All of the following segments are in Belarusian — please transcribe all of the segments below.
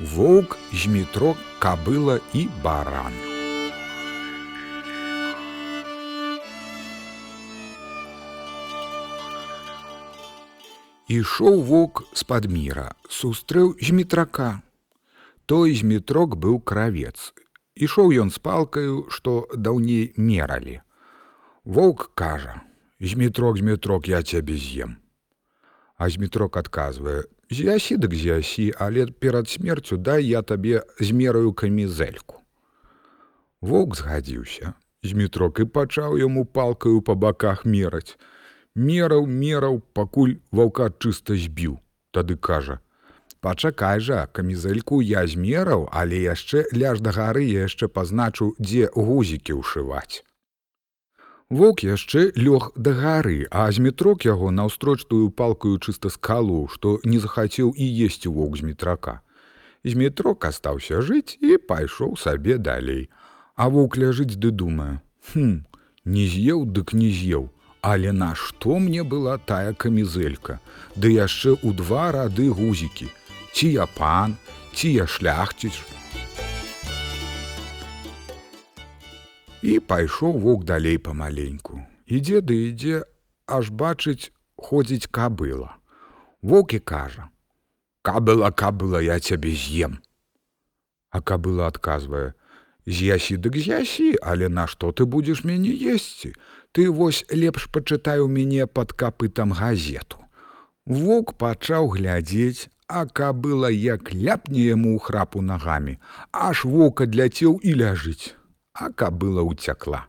воўк, змітрок, кабыла і баран. Ішоў вок з-пад міра, сустрэў змітрака. Той змітрок быў кравец. Ішоў ён з палкаю, што даўней мералі. Воўк кажа: « Змітрок, змітрок, я цябе з'ем. А змітрок адказвае: « З'ясі дык з'ясі, але перад смерцю дай я табе змераю камізэльку. Воўк згадзіўся. Змітрок і пачаў яму палкаю па баках мераць. Мераў, мераў, пакуль ваўка чыста збіў. Тады кажа: « Пачакай жа, камізэльку я змераў, але яшчэ ляж да гары я яшчэ пазначыў, дзе гузікі ўшываць. Воўк яшчэ лёг да гары, а змітрок яго наўстрочтую палкаю чыста скалу, што не захацеў і есці воўк з метрака. Змітрок астаўся жыць і пайшоў сабе далей. А воўк ляжыць ды думае: Хм, не з'еў, дык не з'еў, Але нашто мне была тая камізэлька, Ды яшчэ ў два рады гузікі, ці я пан, ці я шляхціш. І пайшоў воўк далей памаленьку. Ідзе ды ідзе, аж бачыць, ходзіць кабыла. Воўк і кажа: « Кабыла, кабыла, я цябе з'ем. А кабыла адказвае: « З'ясі дык з'ясі, але нашто ты будзеш мяне есці? Ты вось лепш пачытай у мяне пад капытам газету. Воўк пачаў глядзець, а кабыла як ляпне яму ў храпу нагамі, аж вока адляцеў і ляжыць а кабыла уцякла.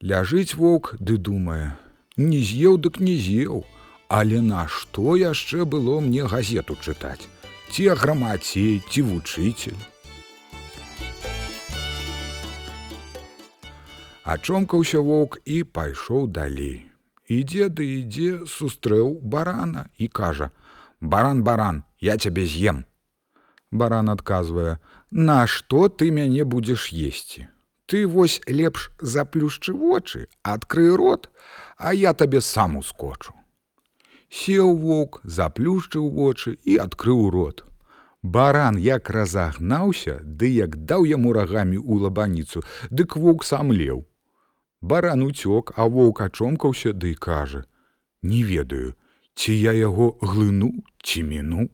Ляжыць воўк ды думае: не з'еў дык не з'еў, але нашто яшчэ было мне газету чытаць, ці грамацей, ці вучыцель. Ачомкаўся воўк і пайшоў далей. Ідзе ды ідзе, сустрэў барана і кажа: « Баран, баран, я цябе з'ем. Баран адказвае: « Нашто ты мяне будзеш есці? Ты вось лепш заплюшчы вочы, адкрый рот, а я табе сам ускочу. Сеў воўк, заплюшчыў вочы і адкрыў рот. Баран як разагнаўся, ды як даў яму рагамі ў лабаніцу, дык воўк сам леў. Баран уцёк, а воўк ачомкаўся ды кажа: « Не ведаю, ці я яго глыну ці міну.